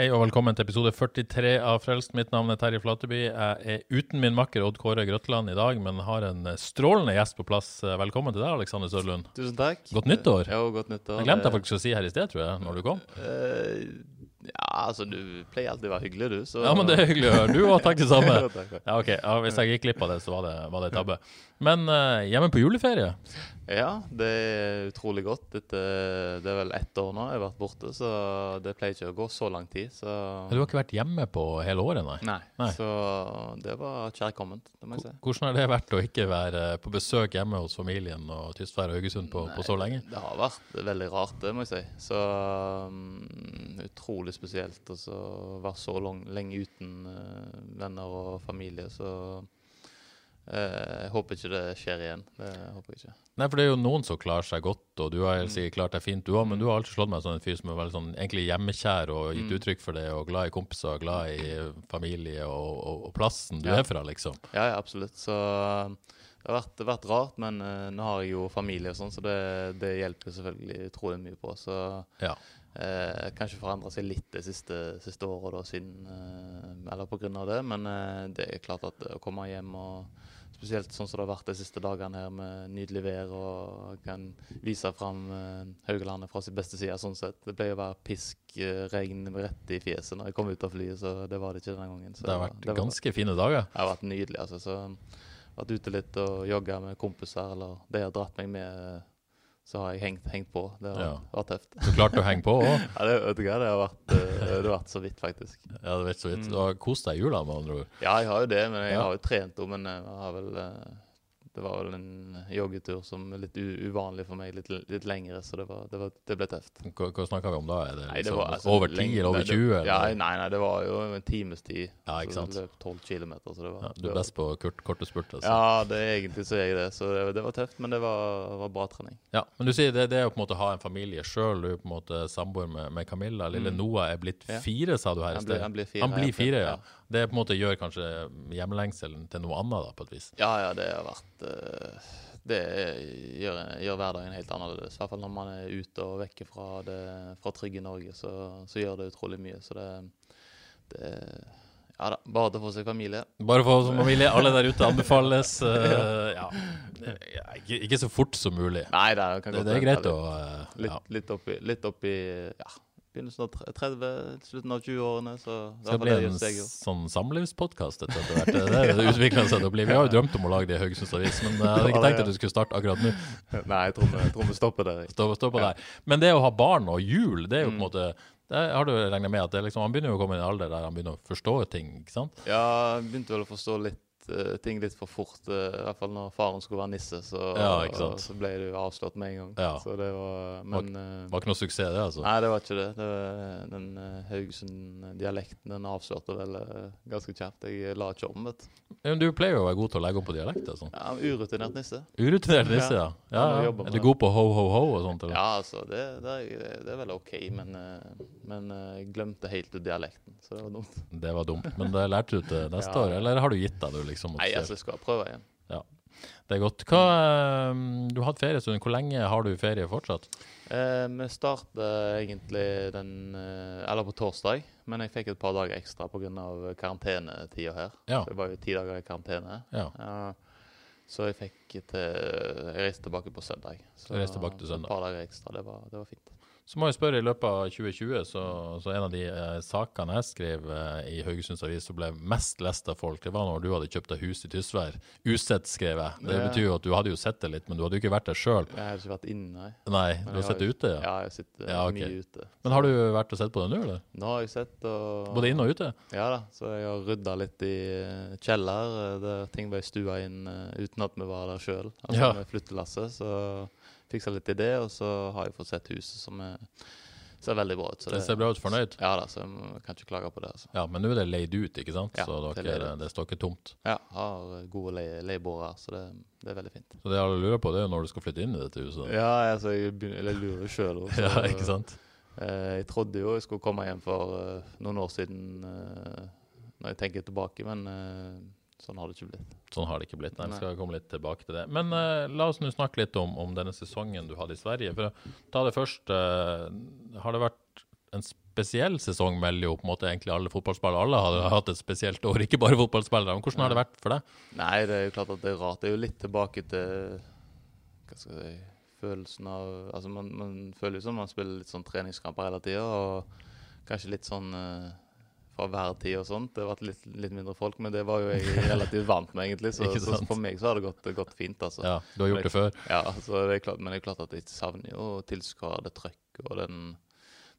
Hei og velkommen til episode 43 av Frelst. Mitt navn er Terje Flateby. Jeg er uten min makker Odd Kåre Grøtland i dag, men har en strålende gjest på plass. Velkommen til deg, Alexander Sørlund. Tusen takk. Godt nyttår. Jo, godt nyttår. Jeg glemte jeg faktisk å si her i sted, tror jeg, når du kom. Eh, ja, altså, du pleier alltid å være hyggelig, du. Så... Ja, men det er hyggelig å høre. Du òg, takk det samme. Ja, ok. Ja, hvis jeg gikk glipp av det, så var det, var det tabbe. Men eh, hjemme på juleferie. Ja, det er utrolig godt. Dette, det er vel ett år nå jeg har vært borte, så det pleier ikke å gå så lang tid. Så Du har ikke vært hjemme på hele året, nei? Nei. Nei. Så det var kjærkomment, det må jeg si. Hvordan har det vært å ikke være på besøk hjemme hos familien og Tystvær og Haugesund på, på så lenge? Det har vært veldig rart, det må jeg si. Så um, utrolig spesielt å så være så lang, lenge uten uh, venner og familie. Så eh, jeg håper ikke det skjer igjen. Det håper jeg ikke. Nei, for det er jo noen som klarer seg godt, og du har helt sikkert klart deg fint du òg, men du har alltid slått meg som en fyr som er veldig sånn egentlig hjemmekjær og gitt uttrykk for det, og glad i kompiser, glad i familie og, og, og plassen du Ja. er fra, liksom. Ja, ja, absolutt. Så um, det har vært, vært rart, men uh, nå har jeg jo familie og sånn, så det, det hjelper selvfølgelig utrolig mye på. Så Ja. Eh, kanskje forandra seg litt det siste, siste året, da, siden eh, Eller av det, men eh, det er klart at å komme hjem og Spesielt sånn som det har vært de siste dagene her med nydelig vær og kan vise fram eh, Haugalandet fra sin beste side. sånn sett. Det pleier å være pisk, eh, regn rett i fjeset når jeg kom ut av flyet, så det var det ikke denne gangen. Så Det har vært det var- ganske fine dager. det har vært nydelig. altså, så Vært ute litt og jogga med kompiser, eller de har dratt meg med, så har jeg hengt, hengt på. Det har Ja. vært tøft. Du klarte å henge på òg. Ja, det, vet du hva, det har vært, eh, det har vært så vidt, faktisk. Ja, det har vært så vidt. Du har kost deg i jula, med andre ord. Ja, jeg har jo det, men jeg Ja. har jo trent òg. Men jeg har vel eh, Det var vel en joggetur som er litt uvanlig for meg, litt, litt lengre, så det, var, det, var, det ble tøft. Hva, hva snakker vi om da? Er det Nei, det liksom var, altså, over 10 eller over 20? det- 20? Ja, nei, nei, det var jo en times tid. Ja, ikke så det løp 12 kilometer, så det var Ja, du er best på kort, korte spurt, altså. Ja, det egentlig så er jeg det. Så det, var tøft, men det var, var bra trening. Ja, men du sier det, det er å på en måte ha en familie sjøl. Du er på en måte samboer med, med Camilla. Lille Noah er blitt Mm. Fire, sa du her i Han blir- sted. han blir fire, Han blir fire, ja. Ja. Det på en måte gjør kanskje hjemlengselen til noe annet, da, på et vis. Ja, ja, det har vært eh, Det gjør, gjør hverdagen helt annerledes. I hvert fall når man er ute og vekker fra, det, fra trygge Norge, så, så gjør det utrolig mye. Så det, det Ja da, bare til å få seg familie. Bare få seg familie, alle der ute anbefales Uh, ja, ikke, ikke så fort som mulig. Nei, det kan Det, det er greit å uh, Litt, ja. litt oppi, litt oppi ja, begynnelsen av tre- 30, slutten av 20-årene. Så Skal fall bli det en sånn samlivspodkast etter hvert. Det er det utvikler seg til å bli. Vi har jo drømt om å lage det i Haugesunds Avis, men jeg hadde ikke tenkt at du skulle starte akkurat nå. Nei, jeg tror vi, jeg tror vi stopper der. Stopper, stopper ja. der. Men det å ha barn og jul, det er jo på en Mm. måte det har du regnet med at det liksom, Han begynner jo å komme i en alder der han begynner å forstå ting. ikke sant? Ja, han begynte vel å forstå litt eh, ting litt for fort. Uh, I hvert fall når faren skulle være nisse, så, Ja, sant. så ble du avslått med en gang. Ja. Så det var Men var, var ikke noe suksess, det, altså. Nei, det var ikke det. det var, den uh, Haugesund-dialekten den avslørte vel eh, ganske kjapt. Jeg la ikke om, vet du. Men du pleier jo å være god til å legge om på dialekt. altså. Ja, Urutinert nisse. Urutinert nisse, ja. Ja. ja, Er du god på ho, ho, ho og sånt? eller? Ja, altså, det, det, er, det er vel OK, men, eh, men eh, jeg glemte helt dialekten, så det var dumt. Det var dumt. Men det lærte du til neste år, eller har du gitt deg, du, liksom? Nei, altså, jeg skal prøve igjen. Det er godt. Hva, eh, du har hatt feriestund. Hvor lenge har du ferie fortsatt? Eh, vi startet egentlig den eh, Eller på torsdag, men jeg fikk et par dager ekstra pga. karantenetida her. Ja. Så det var jo ti dager i karantene. Ja. Ja, så jeg fikk til Jeg reiste tilbake på søndag. Så jeg reiste tilbake til søndag. Et par dager ekstra. Det var, det var fint. Så må jeg spørre, i løpet av 2020, så, så en av de eh, sakene jeg skrev eh, i Haugesunds Avis som ble mest lest av folk, det var når du hadde kjøpt deg hus i Tysvær. Usett, skrev jeg. Det betyr jo at du hadde jo sett det litt, men du hadde jo ikke vært der sjøl. Jeg har ikke vært inne, nei. Nei, Men du har jeg sett det ute? Ja. Ja, jeg sitter Ja, ok. mye ute. Men har du vært og sett på det nå, eller? Nå har jeg sett og Både inne og ute? Ja da, så jeg har rydda litt i eh, kjeller, eh, der ting ble stua inn eh, uten at vi var der sjøl. Altså Ja. med flyttelasset. Så fiksa litt i det, og så har jeg fått sett huset som er, ser veldig bra ut. Så Det ser bra ut, fornøyd? Ja da, så jeg kan ikke klage på det. altså. Ja, men nå er det leid ut, ikke sant? Ja, så det er dere, det, det står ikke tomt. Ja, har gode leie, leieboere så det, det er veldig fint. Så det alle lurer på, det er jo når du skal flytte inn i dette huset. Ja, altså, jeg, begynner, jeg lurer sjøl òg. Ja, ikke sant? Eh, jeg trodde jo jeg skulle komme hjem for eh, noen år siden, eh, når jeg tenker tilbake, men sånn har det ikke blitt. Sånn har det ikke blitt. Nei, vi skal komme litt tilbake til det. Men uh, la oss nå snakke litt om, om denne sesongen du hadde i Sverige. For å ta det først, Uh, har det vært en spesiell sesong, melder jo på en måte egentlig alle fotballspillere. Alle har hatt et spesielt år, ikke bare fotballspillere. Men hvordan har det vært for deg? Nei, det er jo klart at det er rart. Det er jo litt tilbake til Hva skal jeg si Følelsen av Altså, man, man føler jo som man spiller litt sånn treningskamper hele tida, og kanskje litt sånn eh, fra tid og sånt. Det har vært litt, litt mindre folk, men det var jo jeg relativt vant med, egentlig. Så, så for meg så har det gått, gått fint, altså. Ja, du har gjort det før. Ja, så det klart, men det er klart at jeg savner jo tilskuere, det trøkk og den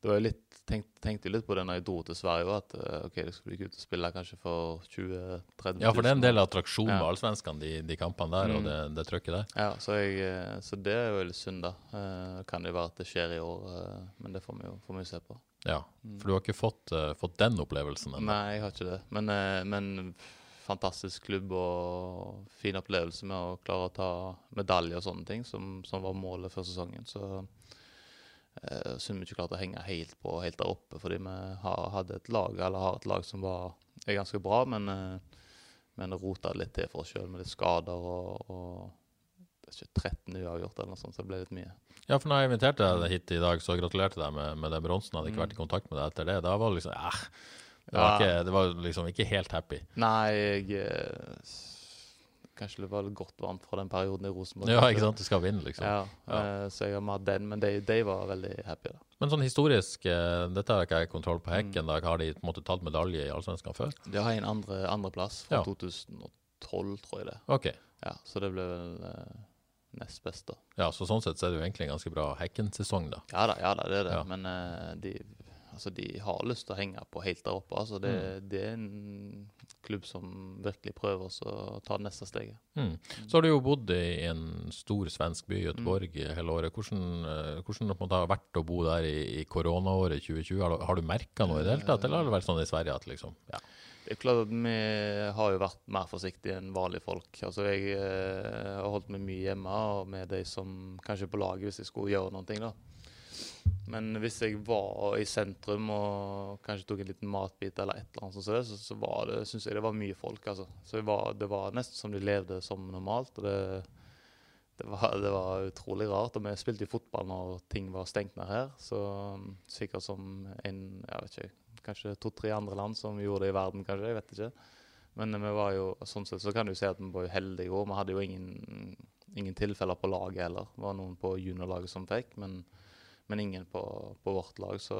Det var jo litt tenkt, Tenkte jo litt på det når jeg dro til Sverige at eh, OK, det skulle bli kult å spille kanskje for 20 000-30 000. Ja, for det er en del av attraksjonen med Ja. allsvenskene, de, de kampene der, og Mm. det, det trøkket der. Ja, så, jeg, eh, så det er jo litt synd, da. Eh, kan det være at det skjer i år, men det får vi jo, får vi se på. Ja, for du har ikke fått, uh, fått den opplevelsen ennå. Nei, jeg har ikke det. Men, uh, men fantastisk klubb og fin opplevelse med å klare å ta medalje og sånne ting, som, som var målet før sesongen. Så uh, synd vi ikke klarte å henge helt på helt der oppe, fordi vi har, hadde et lag, eller har et lag som var, er ganske bra, men, uh, men rota litt til for oss sjøl med litt skader og, og ikke 13 uavgjort eller noe sånt, så det ble litt mye. Ja, for når jeg inviterte deg hit i dag, så gratulerte jeg deg med, med den bronsen. Hadde ikke vært i kontakt med deg etter det. Da var det liksom eh, det, var Ja. ikke, det var liksom ikke helt happy. Nei, jeg eh, Kanskje det var godt varmt fra den perioden i Rosenborg. Ja, ikke sant? Du skal vinne, liksom. Ja, Ja. eh, så jeg har med den, men de, de var veldig happy. da. Men sånn historisk, eh, dette har ikke jeg kontroll på hekken. Da har de på en måte tatt medalje i Allsvenskan før? De har en andre, plass fra Ja. 2012, tror jeg det. OK. Ja, Så det ble vel nest best, da. Ja, så sånn sett så er det jo egentlig en ganske bra Hekken-sesong, da. Ja da, ja da, det er det. Ja. Men uh, de, altså, de har lyst til å henge på helt der oppe. Altså, det, Mm. det er en klubb som virkelig prøver å ta det neste steget. Mm. Så har du jo bodd i en stor svensk by, Göteborg, hele året. Hvordan, eh, hvordan det har vært å bo der i, i koronaåret 2020? Har du, har du merka noe i det hele tatt, eller har det vært sånn i Sverige at liksom ja. Det er klart at Vi har jo vært mer forsiktige enn vanlige folk. Altså Jeg eh, har holdt meg mye hjemme og med de som kanskje er på laget hvis jeg skulle gjøre noe. da. Men hvis jeg var i sentrum og kanskje tok en liten matbit eller et eller annet, sånt, så, så var det, synes jeg det var mye folk. altså. Så var, Det var nesten som de levde som normalt. og det, det, var, det var utrolig rart. Og vi spilte jo fotball når ting var stengt ned her. Så sikkert som en jeg vet ikke, kanskje to-tre andre land som gjorde det i verden, kanskje. Jeg vet ikke. Men vi var jo, sånn sett så kan du si at vi var jo heldige òg. Vi hadde jo ingen, ingen tilfeller på laget heller. Det var noen på juniorlaget som fikk, men, men ingen på, på vårt lag. Så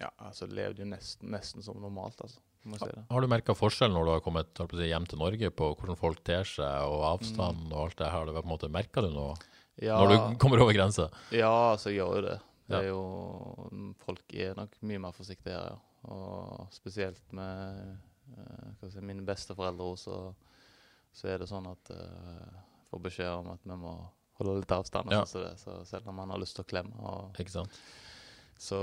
ja, altså det levde jo nesten, nesten som normalt, altså. Si det. Har du merka forskjell når du har kommet si, hjem til Norge, på hvordan folk ter seg, og avstand og alt det her? Har du på en måte Merka du noe Ja, når du kommer over grensa? ja, altså jeg gjør jo det. Det er jo, folk er nok mye mer forsiktige her, ja. Og spesielt med uh, si, mine besteforeldre også, så, så er det sånn at uh, får beskjed om at vi må holde litt avstand. Ja. Så, det, så selv om man har lyst til å klemme. Og, Ikke sant? Så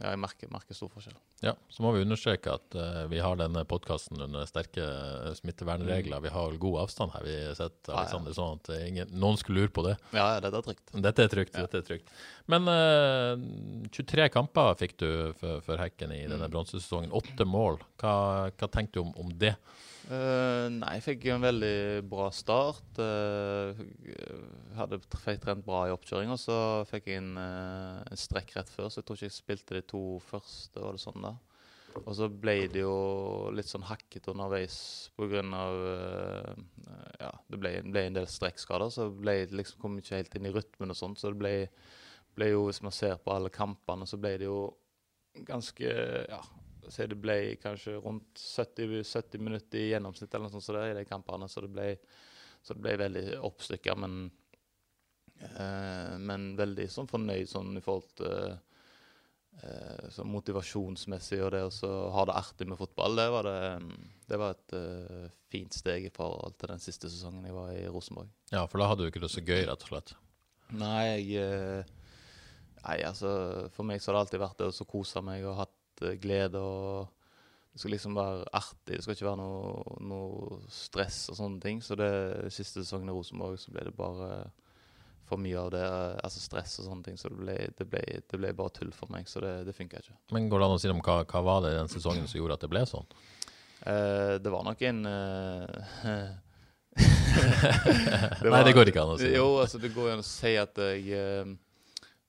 ja, jeg merker, merker stor forskjell. Ja, så må vi understreke at uh, vi har denne podkasten under sterke smittevernregler. Mm. Vi har god avstand her. Vi sett Mm. Ja, ja. Alexander sånn at eh, ingen, noen skulle lure på det. Ja, ja, dette er trygt. Dette er trygt. Dette er trygt. Men uh, 23 kamper fikk du for, for Hekken i denne Mm. bronsesesongen. Åtte mål. Hva, hva tenkte du om, om det? Eh, nei, jeg fikk en veldig bra start. Uh, hadde fikk trent bra i oppkjøring, og så fikk jeg en, uh, en strekk rett før, så jeg tror ikke jeg spilte de to første. det sånn. Og så ble det jo litt sånn hakkete underveis pga. Uh, ja, det ble, ble en del strekkskader, så ble, det liksom, kom ikke helt inn i rytmen og sånn, så det ble, ble jo, hvis man ser på alle kampene, så ble det jo ganske Ja, så det ble kanskje rundt 70, 70 minutter i gjennomsnitt eller noe sånt så der, i de kampene, så det ble, så det ble veldig oppstykka, men eh, Men veldig sånn fornøyd sånn i forhold til eh, så motivasjonsmessig og det å ha det artig med fotball, det var, det, det var et uh, fint steg i forhold til den siste sesongen jeg var i Rosenborg. Ja, for da hadde du ikke det så gøy, rett og slett? Nei, jeg uh, Nei, altså For meg så har det alltid vært det å kose meg og hatt glede og Det skal liksom være artig, det skal ikke være noe, noe stress og sånne ting. Så det siste sesongen i Rosenborg så ble det bare for mye av det, altså stress og sånne ting. Så det ble, det ble, det ble bare tull for meg, så det, det funka ikke. Men går det an å si om hva, hva var det i den sesongen som gjorde at det ble sånn? Eh, det var nok en eh, det Nei, det går ikke an å si. Jo, altså det går an å si at jeg eh,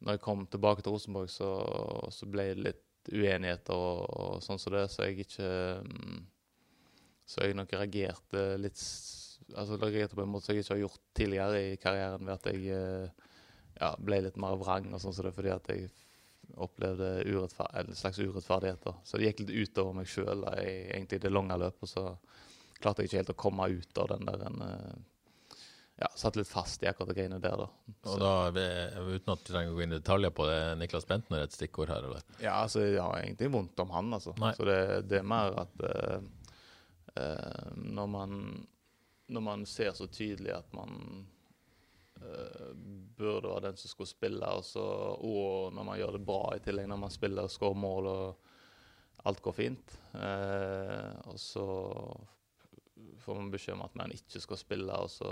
Når jeg kom tilbake til Rosenborg, så, så ble det litt uenigheter og, og sånn som det, så jeg ikke mm, Så jeg nok reagerte litt altså reagerte på en måte som jeg ikke har gjort tidligere i karrieren, ved at jeg eh, ja, ble litt mer vrang og sånn som det, fordi at jeg opplevde en slags urettferdigheter. Så det gikk litt utover meg sjøl egentlig i det lange løpet. Så klarte jeg ikke helt å komme ut av den der en, eh, ja, Satt litt fast i akkurat de greiene der, da. Så. Og da, Uten at du trenger å gå inn i detaljer på det, Niklas Bentner et stikkord her, eller? Ja, altså, jeg har egentlig vondt om han, altså. Nei. Så det, det, er mer at uh, uh, når man når man ser så tydelig at man uh, burde være den som skulle spille, og, så, og når man gjør det bra i tillegg, når man spiller og skårer mål og alt går fint. Uh, og så får man beskjed om at man ikke skal spille, og så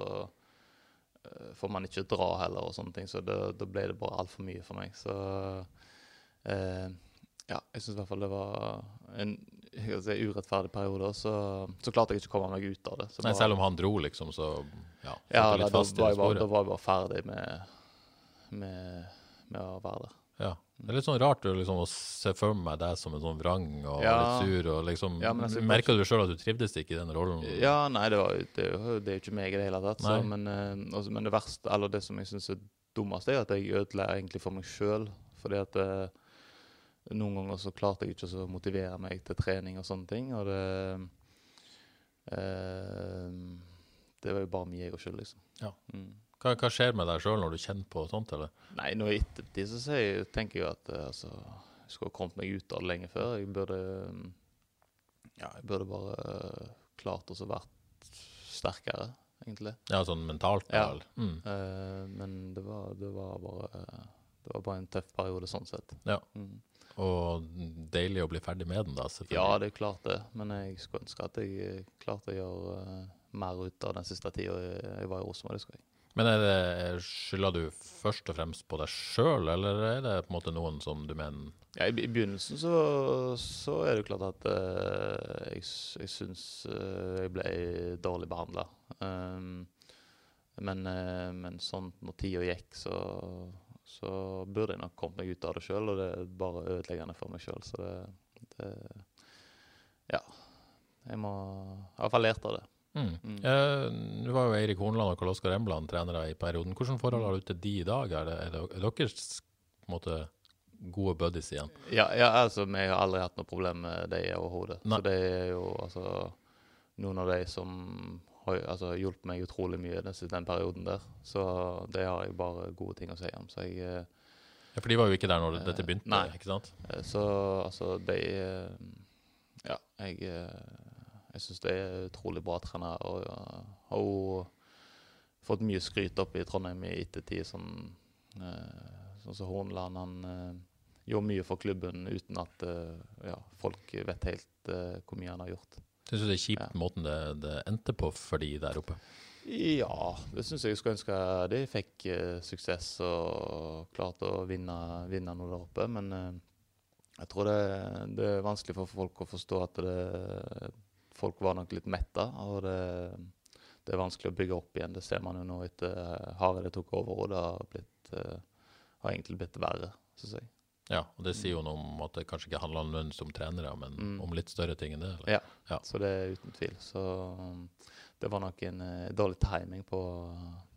får man ikke dra heller, og sånne ting. Så da ble det bare altfor mye for meg. Så ja, jeg syns i hvert fall det var en si, urettferdig periode, så, så, klarte jeg ikke å komme meg ut av det. Nei, selv om han dro, liksom, så ja, ja da, da, var jeg bare, da var jeg bare ferdig med, med, med å være der. Ja. Det er litt sånn rart liksom, å se for meg deg som en sånn vrang og ja. litt sur. og liksom, ja, altså, Merka du sjøl at du trivdes ikke i den rollen? Ja, nei, det, var, det, det er jo ikke meg i det hele tatt. Så, men, eh, også, men, det verste, eller det som jeg syns er dummest, er at jeg ødela egentlig for meg sjøl. Fordi at eh, noen ganger så klarte jeg ikke å motivere meg til trening og sånne ting. Og det eh, Det var jo bare min og skyld, liksom. Ja. Mm. Hva, hva, skjer med deg sjøl når du kjenner på sånt, eller? Nei, nå i ettertid så jeg, tenker jeg at eh, altså, jeg skulle ha kommet meg ut av det lenge før. Jeg burde Ja, jeg burde bare uh, klart å vært sterkere, egentlig. Ja, sånn mentalt? Ja. Mm. Uh, men det var, det var bare det var bare en tøff periode sånn sett. Ja. Mm. Og deilig å bli ferdig med den, da? selvfølgelig. Ja, det er klart det. Men jeg skulle ønske at jeg klarte å gjøre uh, mer ut av den siste tida jeg var i Rosenborg. Jeg. Men er det, skylder du først og fremst på deg sjøl, eller er det på en måte noen som du mener Ja, I, begynnelsen så, så, er det jo klart at uh, jeg, jeg syns uh, jeg ble dårlig behandla. Um, men, uh, men sånn når tida gikk, så så burde jeg nok kommet meg ut av det sjøl, og det er bare ødeleggende for meg sjøl. Så det, det, Ja. Jeg må hvert fall lært av det. Mm. Mm. Eh, Nå var jo Eirik Hornland og Karl Oskar Embland trenere i perioden. Hvilke forhold har du til de i dag? Er, det, er, det, er deres måte, gode buddies igjen? Ja, ja, altså, vi har aldri hatt noe problem med dem overhodet. Så det er jo altså noen av de som har altså, hjulpet meg utrolig mye den, den, perioden der. Så det har jeg bare gode ting å si om. Så jeg eh, Ja, For de var jo ikke der når dette begynte? Nei. ikke sant? Eh, så altså, de eh, Ja, jeg, jeg syns det er utrolig bra trener. Og har jo fått mye skryt opp i Trondheim i ettertid. Sånn, sånn som Hornland. Han gjorde mye for klubben uten at ja, folk vet helt hvor mye han har gjort. Syns du det er kjipt ja. måten det, det, endte på for de der oppe? Ja, det syns jeg skulle ønske de fikk eh, suksess og klarte å vinne, vinne, noe der oppe. Men eh, jeg tror det, det, er vanskelig for folk å forstå at det, folk var nok litt metta. Og det, det, er vanskelig å bygge opp igjen. Det ser man jo nå etter uh, Hareide tok over, og det har, blitt, uh, har egentlig blitt verre, syns jeg. Ja, og det sier jo noe om at det kanskje ikke handler om lønn som trenere, men mm. om litt større ting enn det? Ja. ja. så det er uten tvil. Så det var nok en uh, dårlig timing på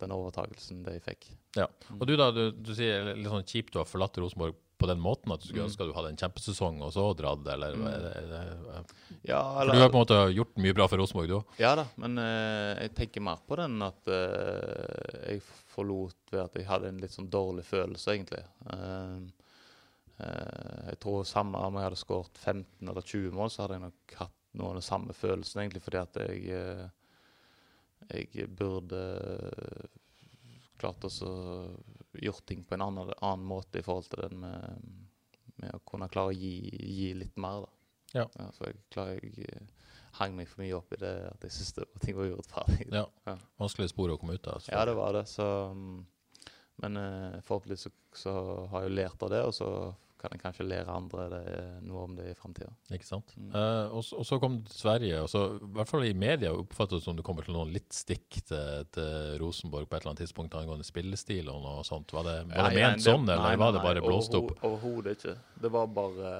den overtakelsen de fikk. Ja. Og du da, du, du sier litt sånn kjipt du har forlatt Rosenborg på den måten at du skulle ønske at du hadde en kjempesesong og så dratt, eller Mm. eller, eller. Ja, For du har på en måte gjort mye bra for Rosenborg, du òg. Ja da, men uh, jeg tenker mer på den at uh, jeg forlot ved at jeg hadde en litt sånn dårlig følelse, egentlig. Uh, jeg tror samme om jeg hadde skåret 15 eller 20 mål, så hadde jeg nok hatt noe av den samme følelsen, egentlig, fordi at jeg jeg burde klart også gjort ting på en annen, annen måte i forhold til den med, med å kunne klare å gi, gi litt mer, da. Ja. så jeg klarer jeg eh, hang meg for mye opp i det at jeg syntes det var- ting var urettferdig. Ja. Ja. Vanskelig spor å komme ut av. Ja, det var det. Så, men uh, forhåpentligvis så, så har jeg jo lært av det, og så kan en kanskje lære andre det, noe om det i framtida. Ikke sant? Mm. Uh, og, så- og så kom du til Sverige, og så, i hvert fall i media oppfattes det som du kommer til noen litt stikk til, til Rosenborg på et eller annet tidspunkt angående spillestil og noe sånt. Var det, var det ment sånn, eller var det bare blåst opp? Overho- Overhodet ikke. Det var bare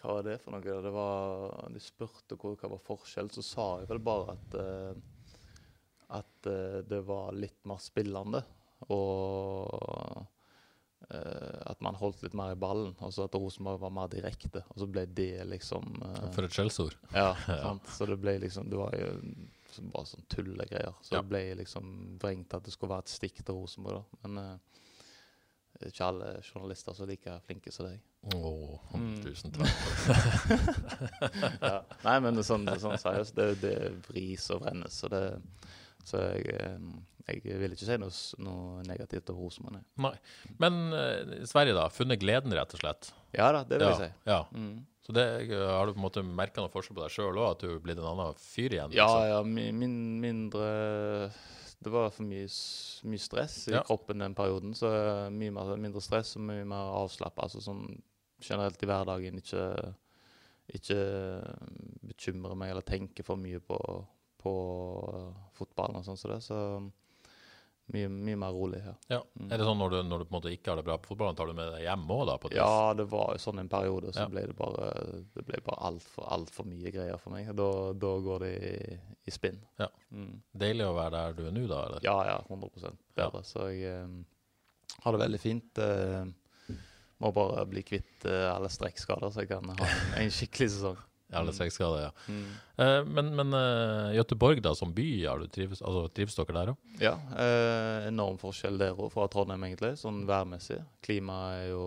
Hva var det for noe? Det var, de spurte hva, hva var forskjellen, så sa jeg vel bare at uh, at uh, det var litt mer spillende. Og at man holdt litt mer i ballen. og så at Rosenborg var mer direkte. Og så ble det liksom eh, For et skjellsord. Ja, sant? så det ble liksom Det var jo bare sånn tullegreier. Så Ja. det ble liksom vrengt at det skulle være et stikk til Rosenborg, da. Men eh, ikke alle journalister som er like flinke som deg. Å, Mm. tusen takk. ja. Nei, men det sånn, sånn seriøst, det, det vris og vrennes, så det Så jeg, eh, jeg vil ikke si noe, noe negativt om Rosenborg, nei. Men i Sverige, da? Funnet gleden, rett og slett? Ja da, det vil ja, jeg si. Ja. Mm. Så det, har du på en måte merka noe forskjell på deg sjøl òg? At du er blitt en annen fyr igjen? Ja, liksom? ja, min, min, mindre Det var for mye, mye stress i Ja. kroppen den perioden. Så eh, mye mer, mindre stress og mye mer avslappa. Altså sånn generelt i hverdagen ikke ikke bekymre meg eller tenke for mye på, på fotballen og sånn som det. Så mye, mye mer rolig her. Ja. Er det sånn når du, når du på en måte ikke har det bra på fotballen, tar du med deg hjem òg, da? Ja, det var jo sånn en periode, så Ja. ble det bare Det ble bare altfor alt for mye greier for meg. Da, da går det i, i spinn. Ja. Mm. Deilig å være der du er nå, da? Eller? Ja, ja, 100% bedre. Så jeg um, har det veldig fint. Uh, må bare bli kvitt uh, alle strekkskader, så jeg kan ha en, en skikkelig sesong. Alle grader, ja. Mm. Eh, men men eh, Göteborg, da, som by, har du trives, altså, trives dere der òg? Ja, eh, enorm forskjell der òg fra Trondheim, egentlig, sånn værmessig. Klimaet er jo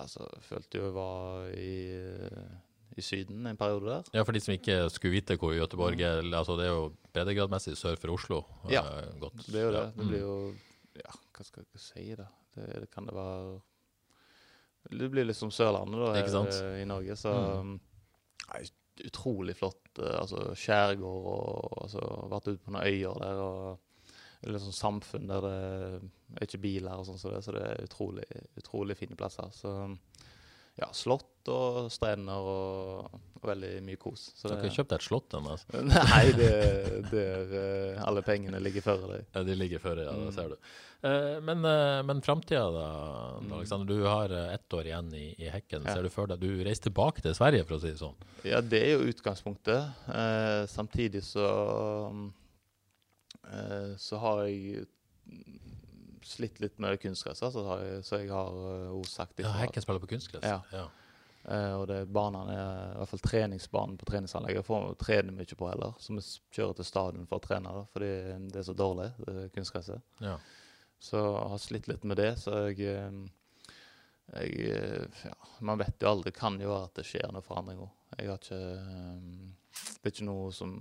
Altså, følte jo jeg var i, i Syden en periode der. Ja, for de som ikke skulle vite hvor Göteborg er, altså det er jo breddegradsmessig sør for Oslo. Mm. Ja, godt. Det er jo det. Det blir Mm. jo Ja, hva skal jeg si, da? Det, det kan det være Det blir litt som Sørlandet, da, her, eh, i Norge. Så Mm. nei, utrolig flott. eh, Altså skjærgård og altså, Vært ute på noen øyer der. og Litt sånn samfunn der det er ikke biler og sånn, så det, så det er utrolig, utrolig fine plasser. Så ja, slott og strender og, og veldig mye kos. Så dere har kjøpt et slott ennå? Altså. Nei, det det er, alle pengene ligger før deg. Ja, de ligger føre, ja, det Mm. ser du. Eh, men uh, men framtida, da, Mm. Alexander. Du har eh, ett år igjen i, i hekken. Ja. Ser du for deg Du reiser tilbake til Sverige, for å si det sånn? Ja, det er jo utgangspunktet. Eh, samtidig så eh, Så har jeg slitt litt med kunstgress, altså, så jeg har eh, også sagt Ja. Hekken spiller på kunstgress? Ja. ja. Eh, og det banene er i hvert fall treningsbanen på treningsanlegget. får vi trene mye på heller, så vi kjører til stadion for å trene, da, fordi det er så dårlig, det kunstgresset. ja. Så jeg har slitt litt med det, så jeg, eh, jeg eh, ja, Man vet jo aldri. Det kan jo være at det skjer noen forandringer. Jeg har ikke um, Det er ikke noe som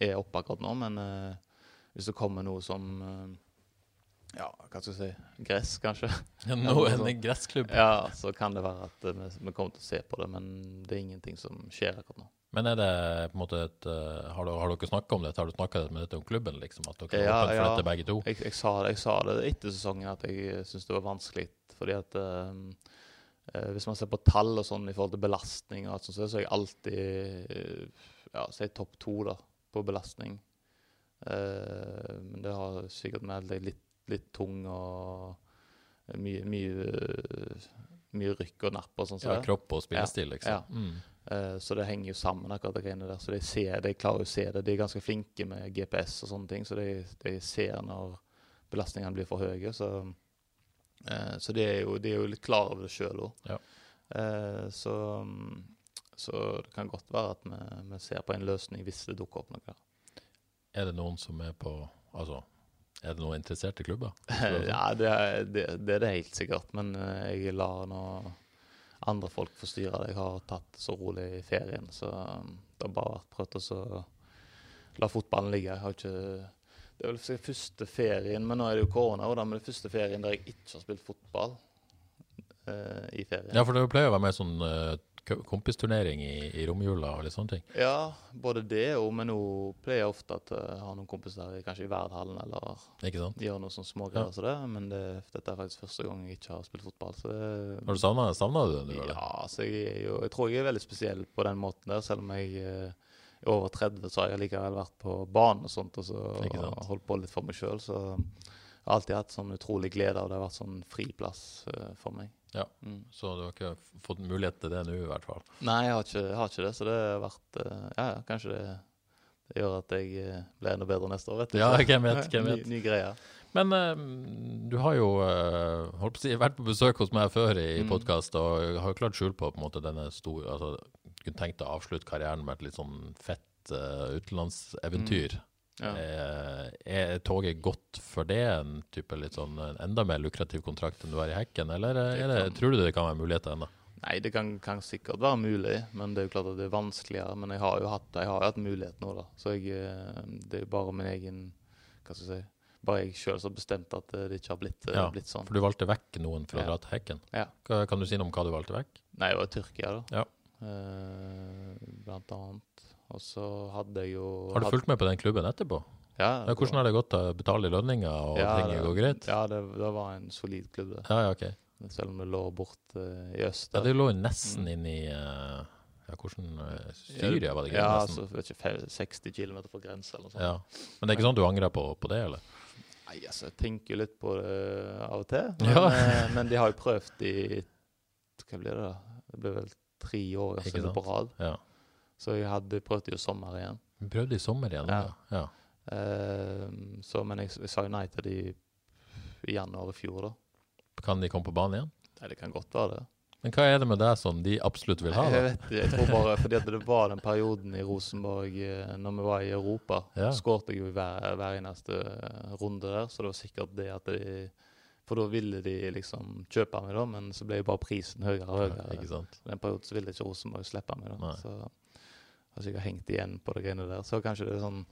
er oppe akkurat nå, men uh, hvis det kommer noe som eh, Ja, hva skal jeg si Gress, kanskje. Ja, Nå noe en gressklubb. Ja, så kan det være at eh, vi, vi kommer til å se på det, men det er ingenting som skjer akkurat nå. Men er det på en måte et eh, Har, du, har dere snakka om dette? Har du snakka med dette om klubben, liksom? At dere er Ja, åpne for ja. dette, begge to? Jeg, jeg, sa, jeg sa det etter sesongen at jeg syntes det var vanskelig, fordi at eh, eh, Hvis man ser på tall og sånn i forhold til belastning, og alt sånt, så er jeg alltid eh, ja, si topp to da, på belastning. Uh, men det har sikkert med er litt, litt tung og mye, mye, mye rykk og napp og sånn. som Ja, kropp og spillestil, liksom. Ja. Mm. Eh, så det henger jo sammen, akkurat det greiene der. Så de, ser, de klarer å se det. De er ganske flinke med GPS og sånne ting, så de, de ser når belastningene blir for høye. Så, eh, så de, er jo, de er jo litt klar over det sjøl òg. Ja. Eh, så, så det kan godt være at vi, vi ser på en løsning hvis det dukker opp noe. Er det noen som er på Altså, er det noen interesserte klubber? ja, det er det, det er det helt sikkert, men eh, jeg lar nå andre folk få styre det. Jeg har tatt så rolig i ferien, så um, det har bare vært prøvd å la fotballen ligge. Jeg har ikke Det er vel første ferien, men nå er det jo korona, og da, med det første ferien der jeg ikke har spilt fotball eh, i ferien. Ja, for det pleier å være mer sånn k- kompisturnering i, i romjula og litt sånne ting. Ja, både det og men nå pleier jeg ofte at jeg har noen kompiser kanskje i Verdhallen eller Ikke sant? gjør noe sånn smågreier Ja. som det. Men det, dette er faktisk første gang jeg ikke har spilt fotball. Så det, Har du savna, du det? Ja, altså jeg, jo, jeg tror jeg er veldig spesiell på den måten der, selv om jeg eh, er over 30, så har jeg likevel vært på banen og sånt, og så og holdt på litt for meg sjøl. Så har alltid hatt sånn utrolig glede og det. Har vært sånn friplass uh, for meg. Ja. Mm. Så du har ikke fått mulighet til det nå, i hvert fall. Nei, jeg har ikke, jeg har ikke det, så det har vært uh, Ja, kanskje det, det gjør at jeg uh, blir enda bedre neste år, vet du. Ja, hvem vet, hvem vet. Ny, ny greie. Men du har jo på si, vært på besøk hos meg før i Mm. podkast, og har jo klart skjul på på en måte denne store altså, Kunne tenkt å avslutte karrieren med et litt sånn fett utenlandseventyr. Ja. Eh, er toget godt for det? En type litt sånn enda mer lukrativ kontrakt enn du har i hekken, eller er det, kan- tror du det kan være muligheter ennå? Nei, det kan, kan sikkert være mulig, men det er jo klart at det er vanskeligere. Men jeg har jo hatt, jeg har jo hatt mulighet nå, da. Så jeg, eh, det er jo bare min egen Hva skal jeg si Bare jeg sjøl som har bestemt at eh, det ikke har blitt, eh, Ja, blitt sånn. For du valgte vekk noen for å dra til hekken. Ja. Kan du si noe om hva du valgte vekk? Nei, det var Tyrkia, da. Ja. Eh, blant annet. Og så hadde jeg jo Har du fulgt med på den klubben etterpå? Ja, Ja, hvordan har det gått? å betale lønninger og Ja, ting går greit? Ja, det, det var en solid klubb, det. Ja, ja, ok. Selv om det lå bort uh, i øst. Ja, det lå nesten inn i uh, ja, hvordan eh, Syria, var det ikke? Ja, nesten? altså, vet ikke, 60 km fra grensa eller noe sånt. ja. Men det er ikke sånn at du angrer på, på det, eller? Nei, altså, jeg tenker jo litt på det av og til. Men, Ja. eh, men de har jo prøvd i Hva blir det, da? Det ble vel tre år altså, på rad. Ja. Så jeg hadde prøvd i sommer igjen. Prøvde i sommer igjen. Ja. Ja. ja. Eh, så, men jeg, jeg sa jo nei til de i januar i fjor, da. Kan de komme på banen igjen? Nei, det kan godt være det. Men hva er det med deg som de absolutt vil ha? Da? Jeg vet ikke, jeg tror bare fordi det var den perioden i Rosenborg eh, når vi var i Europa. Ja. Skårte jeg jo hver, hver eneste eh, runde der, så det var sikkert det at de For da ville de liksom kjøpe meg, da, men så ble jo bare prisen høyere og høyere. Ikke sant? Den perioden så ville ikke Rosenborg slippe meg, da. Nei. Så har sikkert hengt igjen på det greiene der. Så kanskje det er sånn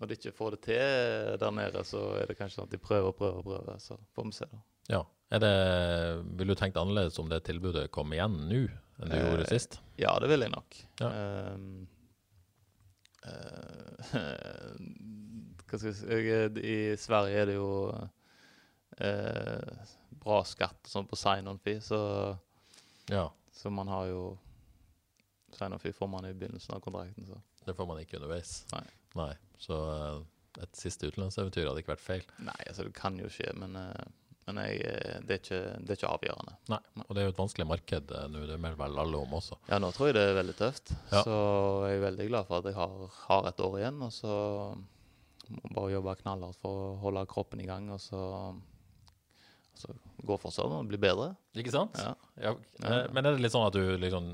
Når de ikke får det til der nede, så er det kanskje sånn at de prøver og prøver og prøver. Så får vi se, da. Ja. Er det, vil du tenkt annerledes om det tilbudet kom igjen nå enn du Eh, gjorde sist? Ja, det vil jeg nok. Ja. Um, uh, hva skal jeg si I Sverige er det jo uh, bra skatt sånn på sign-on-fee, så, Ja. så man har jo Sign-on-fee får man i begynnelsen av kontrakten, så Det får man ikke underveis. Nei. Nei. Så eh, et siste utenlandseventyr hadde ikke vært feil. Nei, altså det kan jo skje, men, eh, men jeg, eh, det, er ikke, det er ikke avgjørende. Nei. Og det er jo et vanskelig marked nå, det melder vel alle om også. Ja, nå tror jeg det er veldig tøft. Ja. Så jeg er veldig glad for at jeg har, har et år igjen. Og så må bare jobbe knallhardt for å holde kroppen i gang, og så, så gå for seg og bli bedre. Ikke sant? Ja. Ja. Men er det litt sånn at du liksom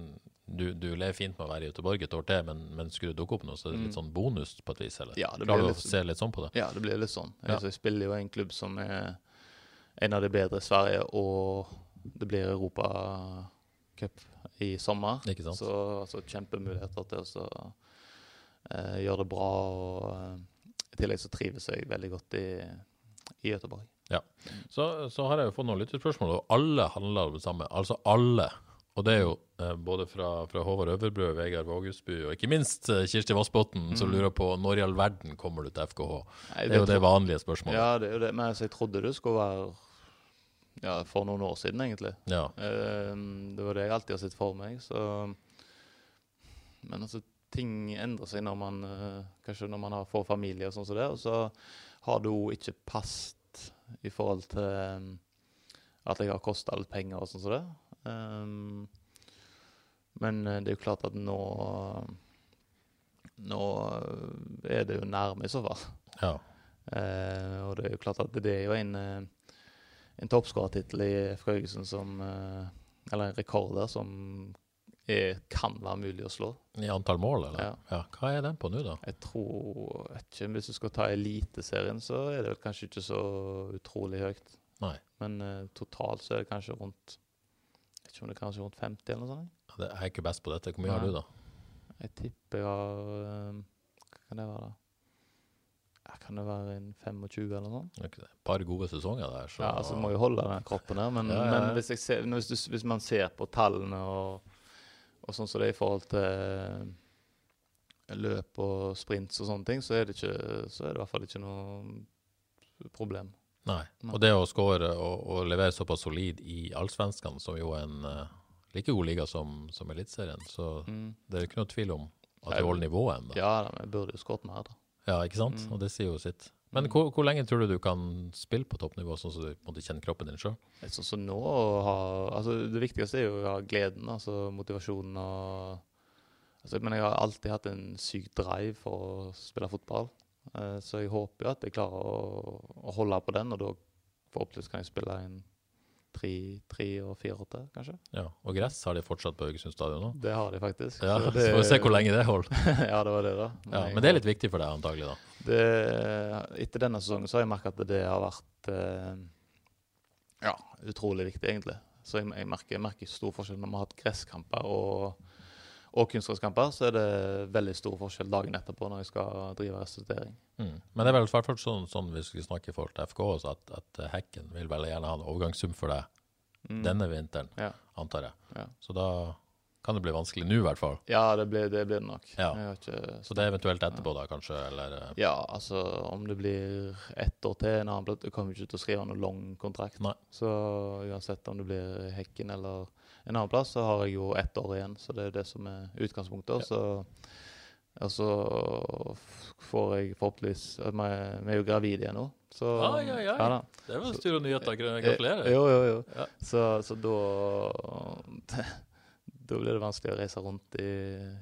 du, du lever fint med å være i Göteborg et år til, men, men skulle det dukke opp noe, så er det litt sånn bonus på et vis? eller? Mm. Ja, det Klarer blir du å litt- se litt sånn på det? Ja, det blir litt sånn. Ja. Altså, jeg spiller jo i en klubb som er en av de bedre i Sverige, og det blir Europacup i sommer. Ikke sant? Så altså, kjempemuligheter til å eh, gjøre det bra. Og uh, i tillegg så trives jeg veldig godt i, i Göteborg. Så, så har jeg jo fått noen lytterspørsmål, og alle handler om det samme. Altså alle. Og det er jo eh, både fra, fra Håvard Øverbø, Vegard Vågusby og ikke minst eh, Kirsti Vassbotn, som lurer på når i all verden kommer du til FKH? Nei, Det er jo det vanlige spørsmålet. Ja, det er jo det. Men altså, jeg trodde det skulle være ja, for noen år siden, egentlig. Ja. Eh, det var det jeg alltid har sett for meg. Så Men altså, ting endrer seg når man eh, Kanskje når man har, får familie og sånn som det. Og så har det jo ikke passet i forhold til eh, at jeg har kosta litt penger og sånn som det. Um, Men eh, det er jo klart at nå Nå er det jo nærme, i så fall. Ja. Uh, og det er jo klart at det er jo en, eh, en toppskårertittel i FK Haugesund som eh, Eller en rekord der som er, kan være mulig å slå. I antall mål, eller? Ja. Ja. Hva er den på nå, da? Jeg tror ikke, Hvis du skal ta Eliteserien, så er det vel kanskje ikke så utrolig høyt. Nei. Men uh, totalt så er det kanskje rundt vet ikke om det er kanskje rundt 50 eller noe sånt. Ja, det- Jeg er ikke best på dette. Hvor mye har du, da? Jeg tipper jeg har eh, Hva kan det være, da? Kan det være en 25 eller noe sånt? Okay. Et par gode sesonger der, så Ja, altså må jo holde den kroppen der, men, Ja, ja, men hvis, ser, hvis, du, hvis man ser på tallene og, og sånn som det er i forhold til eh, løp og sprints og sånne ting, så er det, ikke, så er det i hvert fall ikke noe problem. Nei. Og det å skåre og, og levere såpass solid i Allsvenskan, som jo er en uh, like god liga som, som Eliteserien, så Mm. det er ikke noe tvil om at du holder nivået ennå. Ja, jeg burde jo skåret mer, da. Ja, ikke sant? Mm. Og det sier jo sitt. Men Mm. hvor, hvor lenge tror du du kan spille på toppnivå, sånn som du måtte kjenne kroppen din sjøl? Sånn som nå ha Altså, det viktigste er jo å ha gleden, altså motivasjonen og altså, Men jeg har alltid hatt en syk drive for å spille fotball. Eh, så jeg håper jo at jeg klarer å, å holde på den, og da forhåpentligvis kan jeg spille en tre, tre og fire åtte, kanskje. Ja. Og gress har de fortsatt på Haugesund stadion nå? Det har de faktisk. Ja, Så så får vi se hvor lenge det holder. ja, det var det, da. Ja, men det er litt viktig for deg antagelig, da. det, etter denne sesongen så har jeg merket at det har vært eh, ja, utrolig viktig, egentlig. Så jeg, jeg, merker, jeg merker stor forskjell når vi har hatt gresskamper og, og kunstgresskamper. Så er det veldig stor forskjell dagen etterpå når jeg skal drive restituering. Mm. Men det er vel hvert sånn, sånn vi skulle snakke i forhold til FK også, at, at Hekken vil veldig gjerne ha en overgangssum for deg Mm. denne vinteren, Ja. antar jeg. Ja. Så da kan det bli vanskelig nå, i hvert fall. Ja, det blir det, blir det nok. Ja. Ikke Så det er eventuelt etterpå, da, kanskje? Eller eh, Ja, altså om det blir ett år til en annen plass Jeg kommer ikke til å skrive noen lang kontrakt. Nei. Så uansett om det blir Hekken eller en annen plass, så har jeg jo ett år igjen. Så det er det som er utgangspunktet. Og så, og så får jeg forhåpentligvis Vi er jo gravide igjen nå. Så, ai, ja, Ja, da. Det var store nyheter. Gratulerer. Eh, Jo, jo, jo. Ja. Så, så da Da blir det vanskelig å reise rundt i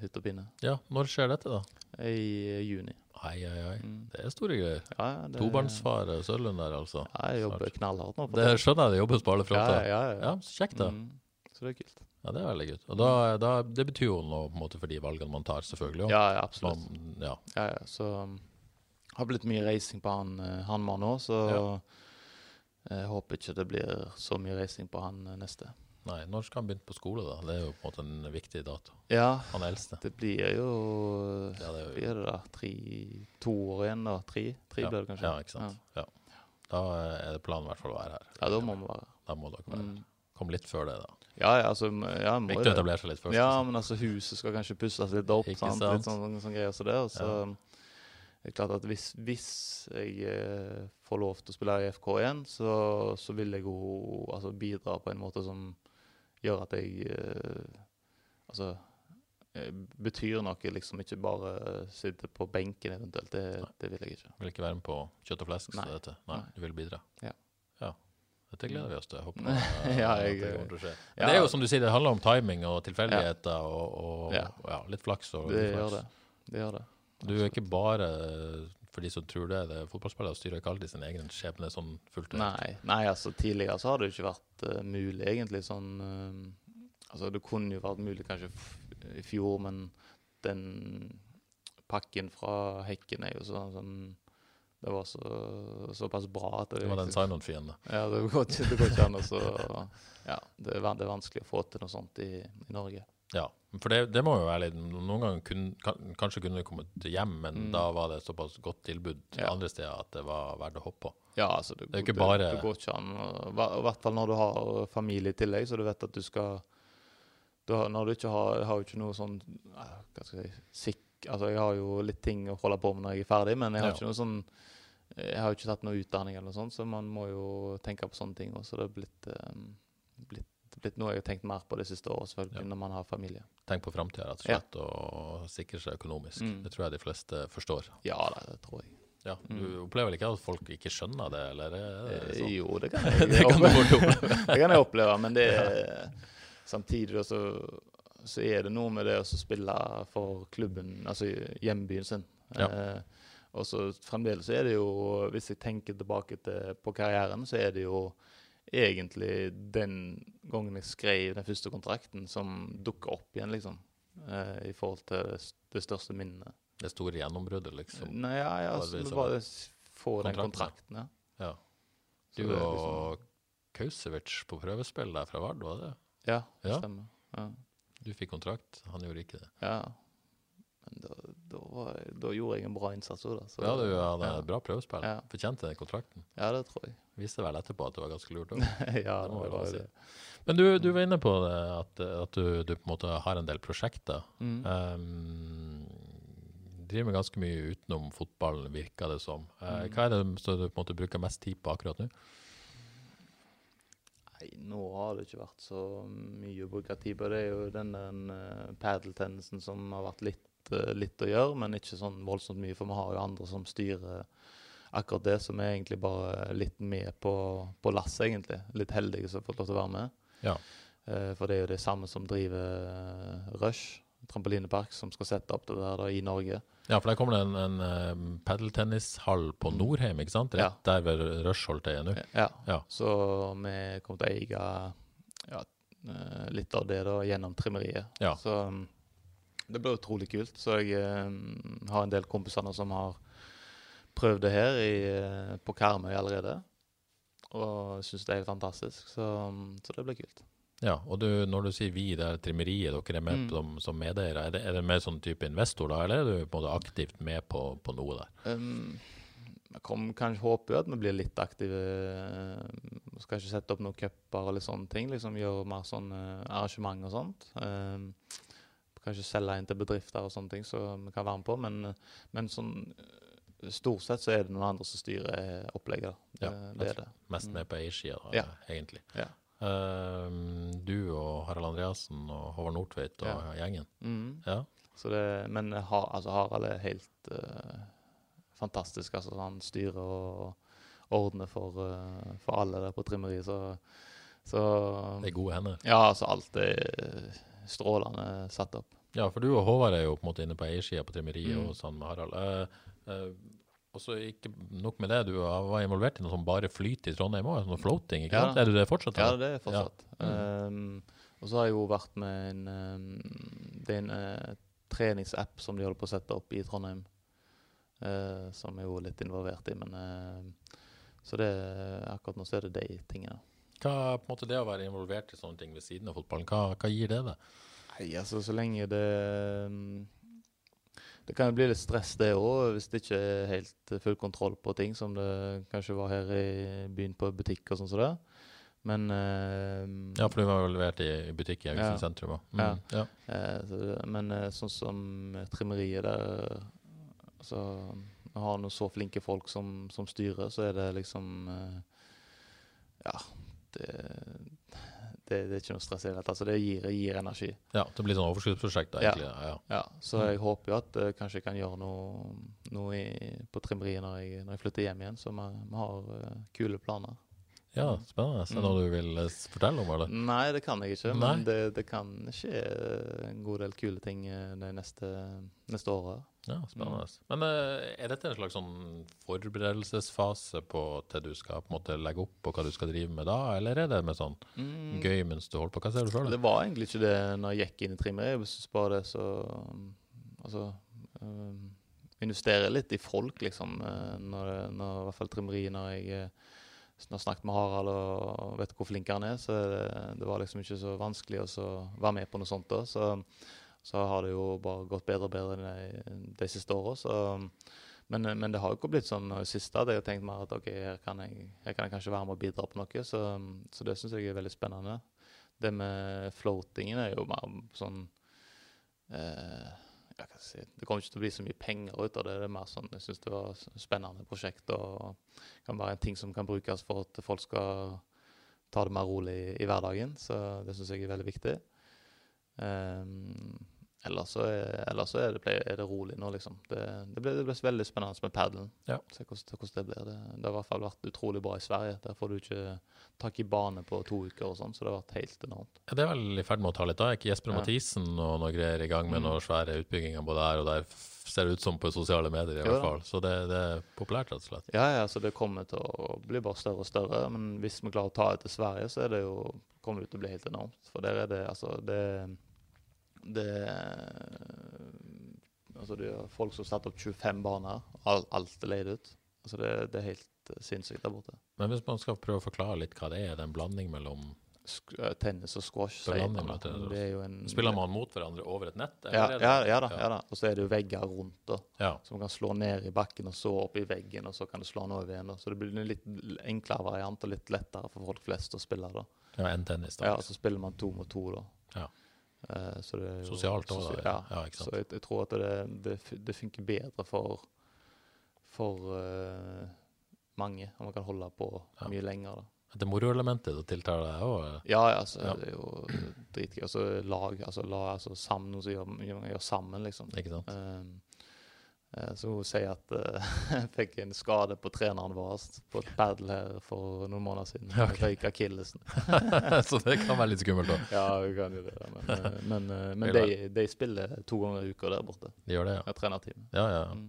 hytt og pinne. Ja, når skjer dette, da? I juni. Ai, ai, ai. Mm. Det er store greier. Ja, det- Tobarnsfar Sørlund der, altså. Ja, jeg jobber knallhardt nå. på Det skjønner jeg, det jobbes på alle Ja, fronter. ja, ja. Ja, så kjekt, da. Mm, så det er kult. Ja, det er veldig kult. Og da, da, det betyr jo noe på en måte for de valgene man tar, selvfølgelig. Ja, ja, absolutt. Man, ja. Ja, ja, så um, har blitt mye reising på han uh, han mann nå, så Ja. jeg håper ikke det blir så mye reising på han uh, neste. Nei, når skal han begynne på skole, da? Det er jo på en måte en viktig dato. Ja, Han er eldste. det blir jo Ja, det er jo- Blir det da tre, to år igjen, da? Tre, tre ja. blir det kanskje? Ja, ikke sant. Ja. Da er det planen i hvert fall å være her. Ja, da må vi være Da må dere være mm. Kom litt før det, da. Ja, ja, altså ja, må Viktig å etablere seg litt først. Ja, liksom. men altså huset skal kanskje pusses litt opp. Ikke sant? sant? Litt sånne, sånne greier som det. Og så Ja. det er klart at hvis, hvis jeg eh, får lov til å spille i FK igjen, så, så vil jeg jo altså, bidra på en måte som gjør at jeg eh, Altså eh, betyr noe, liksom. Ikke bare sitte på benken eventuelt. Det, det vil jeg ikke. Vil ikke være med på kjøtt og flesk? så. Nei, Nei. du vil bidra? Ja. ja. Dette gleder vi oss til. Håper Ja, jeg- det kommer til å skje. Ja. Det er jo som du sier, det handler om timing og tilfeldigheter og, og Ja. ja, litt flaks. Og Det uflaks. gjør det. Det gjør det. Du er ikke bare, for de som tror det, det er fotballspillere styrer ikke alltid sin egen skjebne sånn fullt ut. Nei, nei, altså tidligere så har det jo ikke vært uh, mulig egentlig sånn Uh, Altså det kunne jo vært mulig kanskje i fjor, men den pakken fra Hekken er jo sånn, sånn Det var så, såpass bra at det, Det var den Simon-fienden. Ja, det går ikke, det går ikke an så Ja, det er, det er vanskelig å få til noe sånt i, i Norge. Ja, for det, det må jo være litt Noen ganger kun, kan, kanskje kunne du kommet hjem, men Mm. da var det såpass godt tilbud Ja. andre steder at det var verdt å hoppe på. Ja, altså det, Det det, bare- går ikke an. I hvert fall når du har familie i tillegg, så du vet at du skal du har, Når du ikke har, jeg har jo ikke noe sånn eh, Hva skal jeg si sikk, Altså, jeg har jo litt ting å holde på med når jeg er ferdig, men jeg har Ja. ikke noe sånn Jeg har jo ikke tatt noe utdanning eller noe sånt, så man må jo tenke på sånne ting også. Det er blitt, eh, blitt, blitt noe jeg har tenkt mer på det siste året, selvfølgelig, Ja. når man har familie. Tenk på framtida, rett og Ja. slett, og sikre seg økonomisk. Mm. Det tror jeg de fleste forstår. Ja det tror jeg. Ja, Du opplever vel ikke at folk ikke skjønner det, eller er det Eh, sånn? Jo, det kan jeg Det kan oppleve. det kan jeg oppleve, men det er samtidig også så er det noe med det å spille for klubben, altså hjembyen sin. Ja. Eh, og så fremdeles er det jo, hvis jeg tenker tilbake til, på karrieren, så er det jo egentlig den gangen jeg skrev den første kontrakten, som dukker opp igjen, liksom. Eh, I forhold til det, det største minnet. Det store gjennombruddet, liksom. Nei, ja, ja, altså, så- bare få den Kontrakten, ja. Ja. Du det og Kausevic på prøvespill der fra Vard, var det? Ja, det Ja. stemmer. Ja. Du fikk kontrakt, han gjorde ikke det. ja. Da, da, var da gjorde jeg en bra innsats òg, da. så- Ja, du hadde ja. bra prøvespill. Ja. Fortjente den kontrakten. Ja, det tror jeg. Viste vel etterpå at det var ganske lurt òg. ja, Det det var si. det. Men du, du var inne på det, at, at du, du på en måte har en del prosjekter. Mm. Um, driver med ganske mye utenom fotballen, virker det som. Eh, Mm. Hva er det som du på en måte bruker mest tid på akkurat nå? Nei, nå har det ikke vært så mye å bruke tid på. Det er jo den uh, padeltennisen som har vært litt, eh, litt å gjøre, men ikke sånn voldsomt mye. For vi har jo andre som styrer akkurat det, som er egentlig bare litt med på, på lasset, egentlig. Litt heldige som har fått lov til å være med. Ja. Eh, for det er jo det samme som driver eh, Rush, trampolinepark, som skal sette opp det der da, i Norge. Ja, for der kommer det en, en um, padeltennishall på Norheim, ikke sant? Rett der ved Rush holdt jeg nå. Ja. Ja. Så vi kommer til å eie ja, eh, litt av det da gjennom trimmeriet. Ja. Så um, det blir utrolig kult. Så jeg eh, har en del kompiser som har prøvd det her i, eh, på Karmøy allerede. Og syns det er helt fantastisk. Så, så det blir kult. Ja, og du, når du sier vi, det er trimmeriet, dere er med Mm. som, som medeiere. Er det, er det mer sånn type investor, da, eller er du på en måte aktivt med på, på noe der? Um, jeg kom, kanskje håper jo at vi blir litt aktive. Vi skal ikke sette opp noen cuper eller sånne ting. liksom Gjøre mer sånn eh, arrangement og sånt. Um, kanskje selge inn til bedrifter og sånne ting som vi kan være med på. Men, men sånn eh, stort sett så er det noen andre som styrer eh, opplegget. Ja, det, er det. Mest med på eiersida, Ja. egentlig. Ja. Um, du og Harald Andreassen og Håvard Nordtveit og Ja. gjengen. Mm. Ja. Så det, men har, altså Harald er helt uh, fantastisk. altså Han styrer og ordner for, uh, for alle der på trimmeriet. Så, så Det er gode hender. Ja, altså alt er strålende satt opp. Ja, for du og Håvard er jo på en måte inne på eiersida på trimmeriet Mm. og sånn med Harald. Eh, eh, og så ikke nok med det, du var involvert i noe som bare flyter i Trondheim òg, noe floating, ikke Ja. sant? Er du det fortsatt? Ja, det er fortsatt. Ja. Um, og så har jeg jo vært med en um, Det er en uh, treningsapp som de holder på å sette opp i Trondheim. Uh, som jeg er litt involvert i, men uh, Så det, akkurat nå så er det de tingene. Hva på en måte det å være involvert i sånne ting ved siden av fotballen, hva, hva gir det deg? Nei, altså så lenge det um, Det kan jo bli litt stress, det òg, hvis det ikke er helt full kontroll på ting, som det kanskje var her i byen på butikk og sånn som det. Men uh, Ja, for du var jo i i butikk i Haugesund Ja. sentrum òg. Mm. Ja. Ja. Uh, så, men uh, sånn som trimmeriet der altså, Vi har nå så flinke folk som, som styrer, så er det liksom Ja. Det, det, det er ikke noe stress i det hele. Altså, det gir, gir energi. ja, det blir sånn overskuddsprosjekt, da, egentlig. Ja. ja. Ja, så jeg håper jo at uh, kanskje jeg kan gjøre noe, noe i, på trimmeriet når når jeg flytter hjem igjen. Så vi, vi har uh, kule planer. Ja, spennende. Er det Mm. noe du vil eh, fortelle om, eller? Nei, det kan jeg ikke. Nei. Men det, det kan skje en god del kule ting eh, de neste, neste året. Ja, spennende. Men eh, er dette en slags sånn forberedelsesfase på til du skal på en måte legge opp og hva du skal drive med da, eller er det med sånn Mm. gøy mens du holder på? Hva ser du sjøl? Det var egentlig ikke det når jeg gikk inn i trimmeriet. Jeg du bare det så Altså um, Investere litt i folk, liksom. Når, når, I hvert fall trimmeriet, når jeg eh, jeg snakket med Harald og vet hvor flink han er, så det, var liksom ikke så vanskelig å være med på noe sånt da. Så, så har det jo bare gått bedre og bedre de, de siste åra. Men, men det har jo ikke blitt sånn det siste. Jeg har tenkt mer at ok, her kan jeg, her kan jeg kanskje være med og bidra på noe. Så, så det syns jeg er veldig spennende. Det med floatingen er jo mer sånn eh, Det kommer ikke til å bli så mye penger ut av det. Det er mer sånn, Jeg syns det var et spennende prosjekt og kan være en ting som kan brukes for at folk skal ta det mer rolig i, i hverdagen. Så det syns jeg er veldig viktig. Um, ellers så er, ellers så er, det, er det rolig nå, liksom. Det, det, blir, det blir veldig spennende med padelen. Ja. Se hvordan, hvordan det blir. Det, det har i hvert fall vært utrolig bra i Sverige. Der får du ikke tak i bane på to uker og sånn, så det har vært helt enormt. Ja, det er vel i ferd med å ta litt av. Ikke Jesper Ja. Mathisen og noen greier i gang med Mm. noen svære utbygginger både her og der? Ser det ut som på sosiale medier, i hvert fall. Så det, det er populært, rett og slett. Ja, ja, så det kommer til å bli bare større og større. Men hvis vi klarer å ta det til Sverige, så det jo, kommer det til å bli helt enormt. For der er det altså Det, det Altså det er folk som har satt opp 25 baner. Alt, Alt er leid ut. Altså det, det er helt eh, sinnssykt der borte. Men hvis man skal prøve å forklare litt hva det er, den blanding mellom Sk eh, tennis og squash, Blanding. Det jo en Spiller man mot hverandre over et nett? Ja, det- ja, ja da. ja da. Og så er det jo vegger rundt, da. Ja. Så man kan slå ned i bakken og så opp i veggen, og så kan du slå den over igjen. da. Så det blir en litt enklere variant og litt lettere for folk flest å spille. da. Ja, en tennis, da. Ja, så spiller man to mot to, da. Ja. Eh, så det er jo Sosialt òg, sosia- Ja. Ja, ikke sant. Så jeg, jeg tror at det, det, det funker bedre for, for uh, mange, og man kan holde på Ja. mye lenger. da. Det moroelementet det tiltaler deg òg? Ja, ja, altså, Ja. det er jo dritgøy. Altså lag, altså, la, altså sammen, noe som gjør, gjør, gjør sammen, liksom. Ikke sant? Um, så hun sier at eh, jeg fikk en skade på treneren vår på et padel her for noen måneder siden. Ja, Jeg røyk akillesen. så det kan være litt skummelt òg. Ja, hun kan jo det. Men, eh, men, eh, men de, de spiller to ganger i uka der borte. De gjør det, ja. Jeg trenerteam. Ja, ja. Mm.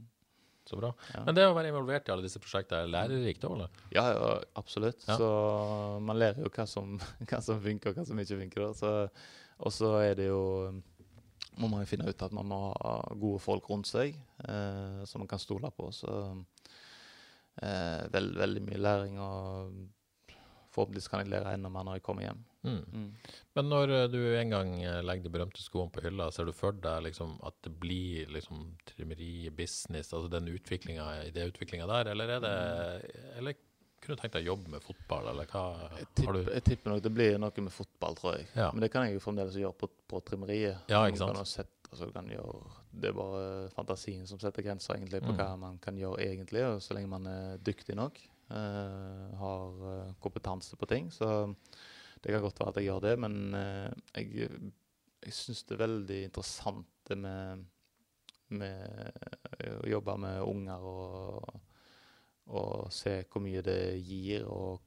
Så bra. Ja. Men det å være involvert i alle disse prosjektene, er lærerikt òg, eller? Ja, ja, absolutt. Ja. Så man lærer jo hva som, hva som funker, og hva som ikke funker. og så er det jo må man finne ut at man må ha gode folk rundt seg eh, som man kan stole på. Så eh, veld, veldig mye læring, og forhåpentligvis kan jeg lære enda mer når jeg kommer hjem. Mm. Mm. Men når eh, du en gang eh, legger de berømte skoene på hylla, ser du for deg liksom at det blir liksom trimmeri, business, altså den utviklinga, idéutviklinga der, eller er det Eller kunne du tenkt deg å jobbe med fotball, eller hva Jeg, har tipper, du jeg tipper nok det blir noe med fotball, tror jeg. Ja. Men det kan jeg jo fremdeles gjøre på, på trimmeriet. Ja, ikke sant? Sette, altså, kan gjøre, det er bare fantasien som setter grenser egentlig på Mm. hva man kan gjøre egentlig, og så lenge man er dyktig nok, Uh, har eh, kompetanse på ting. Så det kan godt være at jeg gjør det, men uh, jeg, jeg syns det er veldig interessant det med, med å jobbe med unger og, og se hvor mye det gir, og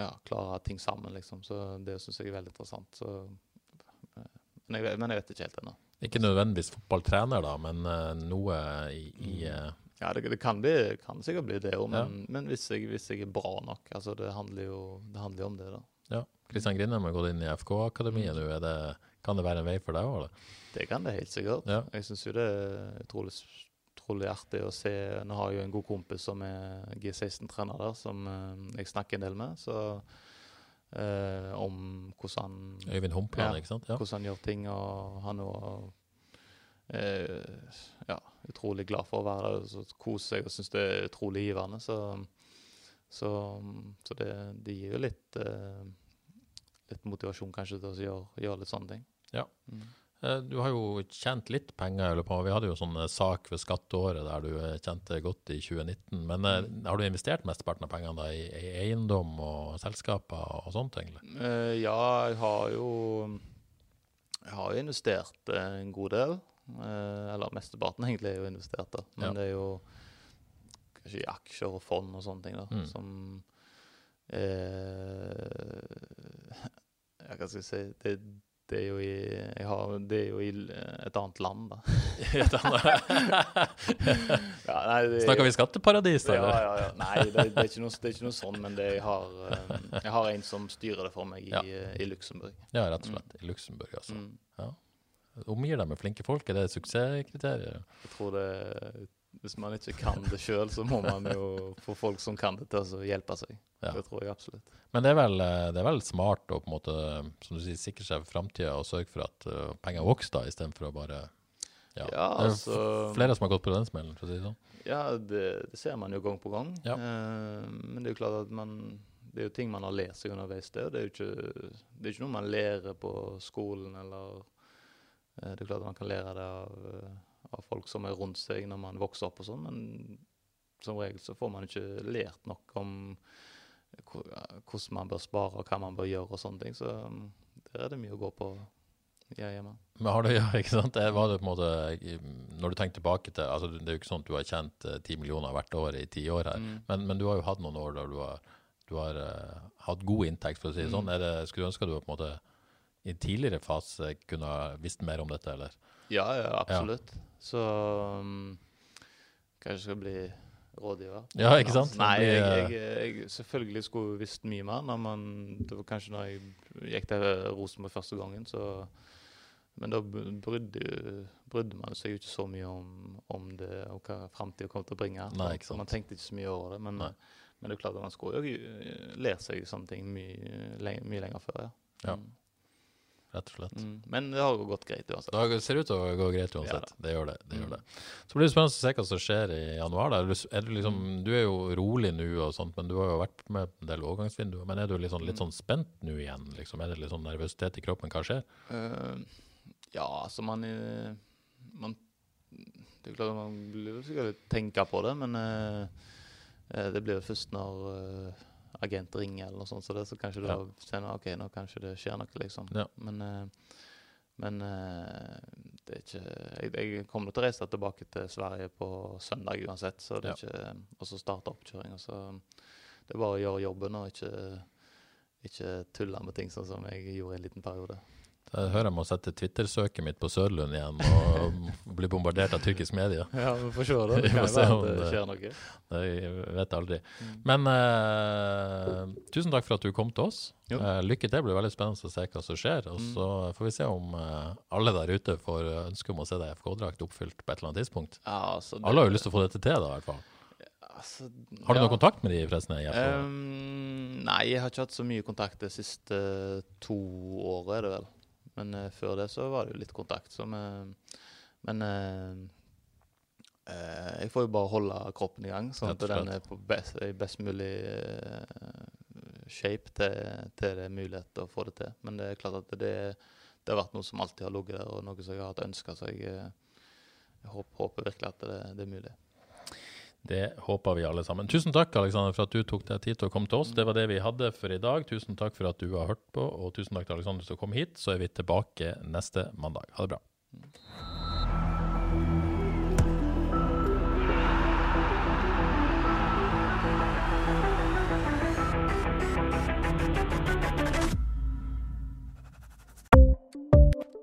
ja, klare ting sammen, liksom. Så det syns jeg er veldig interessant. Så, eh, men, jeg, men jeg vet ikke helt ennå. Ikke nødvendigvis fotballtrener, da, men uh, noe i, i eh, Ja, det, det kan, bli, kan sikkert bli det òg, Ja. men, men hvis, jeg, hvis jeg er bra nok altså Det handler jo det handler om det, da. Ja. Kristian Grindheim har gått inn i FK-akademiet nå. Kan det være en vei for deg òg? Det kan det helt sikkert. Ja. Jeg syns jo det er utrolig, utrolig artig å se Nå har jeg jo en god kompis som er G16-trener der, som eh, jeg snakker en del med. Så eh, om hvordan han Øyvind Humpland, Ja. ikke sant? Ja. hvordan han gjør ting. Og han er eh, ja, utrolig glad for å være der så Koser seg og syns det er utrolig givende. Så, så, så det, det gir jo litt, eh, litt motivasjon kanskje til å gjøre, gjøre litt sånne ting. Ja. Mm. Eh, Du har jo tjent litt penger i løpet av Vi hadde jo sånn eh, sak ved skatteåret der du eh, tjente godt i 2019. Men Mm. har du investert mesteparten av pengene da i, i eiendom og selskaper og sånt, egentlig? Ja, jeg har jo Jeg har jo investert en god del. Eller mesteparten egentlig er jo investert, da. Men Ja. det er jo kanskje i aksjer og fond og sånne ting, da. Mm. Som eh, jeg si det, det er jo i har, Det er jo i et annet land, da. ja, nei, det, Snakker vi skatteparadis, da? ja, ja, ja. Nei, det, det, er noe, det er ikke noe sånn, men det, jeg, har, eh, jeg har en som styrer det for meg i, Ja. eh, i Luxembourg. Ja, rett og slett. I Luxembourg, altså. Mm. Ja. Omgir deg med flinke folk, er det et suksesskriterium? Jeg tror det Hvis man ikke kan det sjøl, så må man jo få folk som kan det, til å hjelpe seg. Ja. Det tror jeg absolutt. Men det er, vel, eh, det er vel smart å på en måte, som du sier, sikre seg for framtida og sørge for at uh, penger vokser, da, istedenfor å bare ja. Ja, Det er altså flere som har gått på den smellen, for å si det sånn. Ja, det, det ser man jo gang på gang. Ja. Uh, men det er jo klart at man Det er jo ting man har lest seg underveis. Det, det er jo ikke, det er ikke noe man lærer på skolen eller eh, Det er klart at man kan lære det av, eh, av folk som er rundt seg når man vokser opp og sånn, men som regel så får man ikke lært nok om hvordan man bør spare og hva man bør gjøre og sånne ting. Så um, der er det mye å gå på hjemme. Men har du, ja, ikke sant? Det var det på en måte, når du tenker tilbake til altså Det er jo ikke sånn at du har tjent eh, ti millioner hvert år i ti år her, Mm. men, men du har jo hatt noen år der du har, du har uh, hatt god inntekt, for å si det sånn. Mm. Er det, skulle du ønske du på en måte i tidligere fase kunne ha visst mer om dette, eller? Ja, ja, absolutt. Så um, kanskje skal bli rådgiver. Ja, ikke sant? Nei, jeg, jeg, jeg selvfølgelig skulle visst mye mer. Når man, det var kanskje når jeg gikk til Rosenborg første gangen, så Men da brydde, brydde man seg jo ikke så mye om, om det og hva framtida kom til å bringe. Nei, ikke sant? Man tenkte ikke så mye over det. Men, men det er klart at man skulle jo eh, lært seg sånne ting mye, mye lenger før. Ja. Ja. Rett og slett. Mm. Men det har gått greit uansett. Det ser ut til å gå greit uansett. Ja, det gjør det. det, gjør Mm. det. Så blir det spennende å se hva som skjer i januar. Er du, liksom, Mm. du er jo rolig nå, og sånt, men du har jo vært med en del overgangsvinduer. Men er du litt sånn, litt Mm. sånn spent nå igjen? Liksom? Er det litt sånn nervøsitet i kroppen? Hva skjer? Uh, ja, altså man, eh, man Det er klart man blir sikkert tenker på det, men eh, det blir jo først når eh, agent ringer eller noe sånt, så, det, så kanskje Ja. da kjenner ok, nå kanskje det skjer noe, liksom. Ja. Men, uh, men uh, det er ikke jeg, jeg kommer til å reise tilbake til Sverige på søndag uansett, så det er ikke Og så starte oppkjøringa, så det er bare å gjøre jobben og ikke ikke tulle med ting sånn som jeg gjorde i en liten periode. Jeg hører jeg må sette Twitter-søket mitt på Sørlund igjen og bli bombardert av tyrkisk media. Ja, vi får se da. Det kan være at det det- skjer noe. Jeg vet aldri. Mm. Men uh, tusen takk for at du kom til oss. Eh, lykke til. Det blir veldig spennende å se hva som skjer. Og Mm. så får vi se om uh, alle der ute får ønske om å se deg i FK-drakt oppfylt på et eller annet tidspunkt. Ja, altså, det- Alle har jo lyst til å få dette til, da, i hvert fall. Altså, Har du ja. noe kontakt med de forresten? Ehm, nei, jeg har ikke hatt så mye kontakt de siste to årene, er det vel. Men uh, før det så var det jo litt kontakt. Så vi- men eh, eh, jeg får jo bare holde kroppen i gang, sånn at den er på best, i best mulig shape til, til det er mulighet til å få det til. Men det er klart at det, det har vært noe som alltid har ligget der, og noe som jeg har hatt ønska. Så jeg, jeg håper, håper virkelig at det, det er mulig. Det håper vi alle sammen. Tusen takk Alexander, for at du tok deg tid til å komme til oss. Det var det vi hadde for i dag. Tusen takk for at du har hørt på, og tusen takk til Alexander som kom hit. Så er vi tilbake neste mandag. Ha det bra.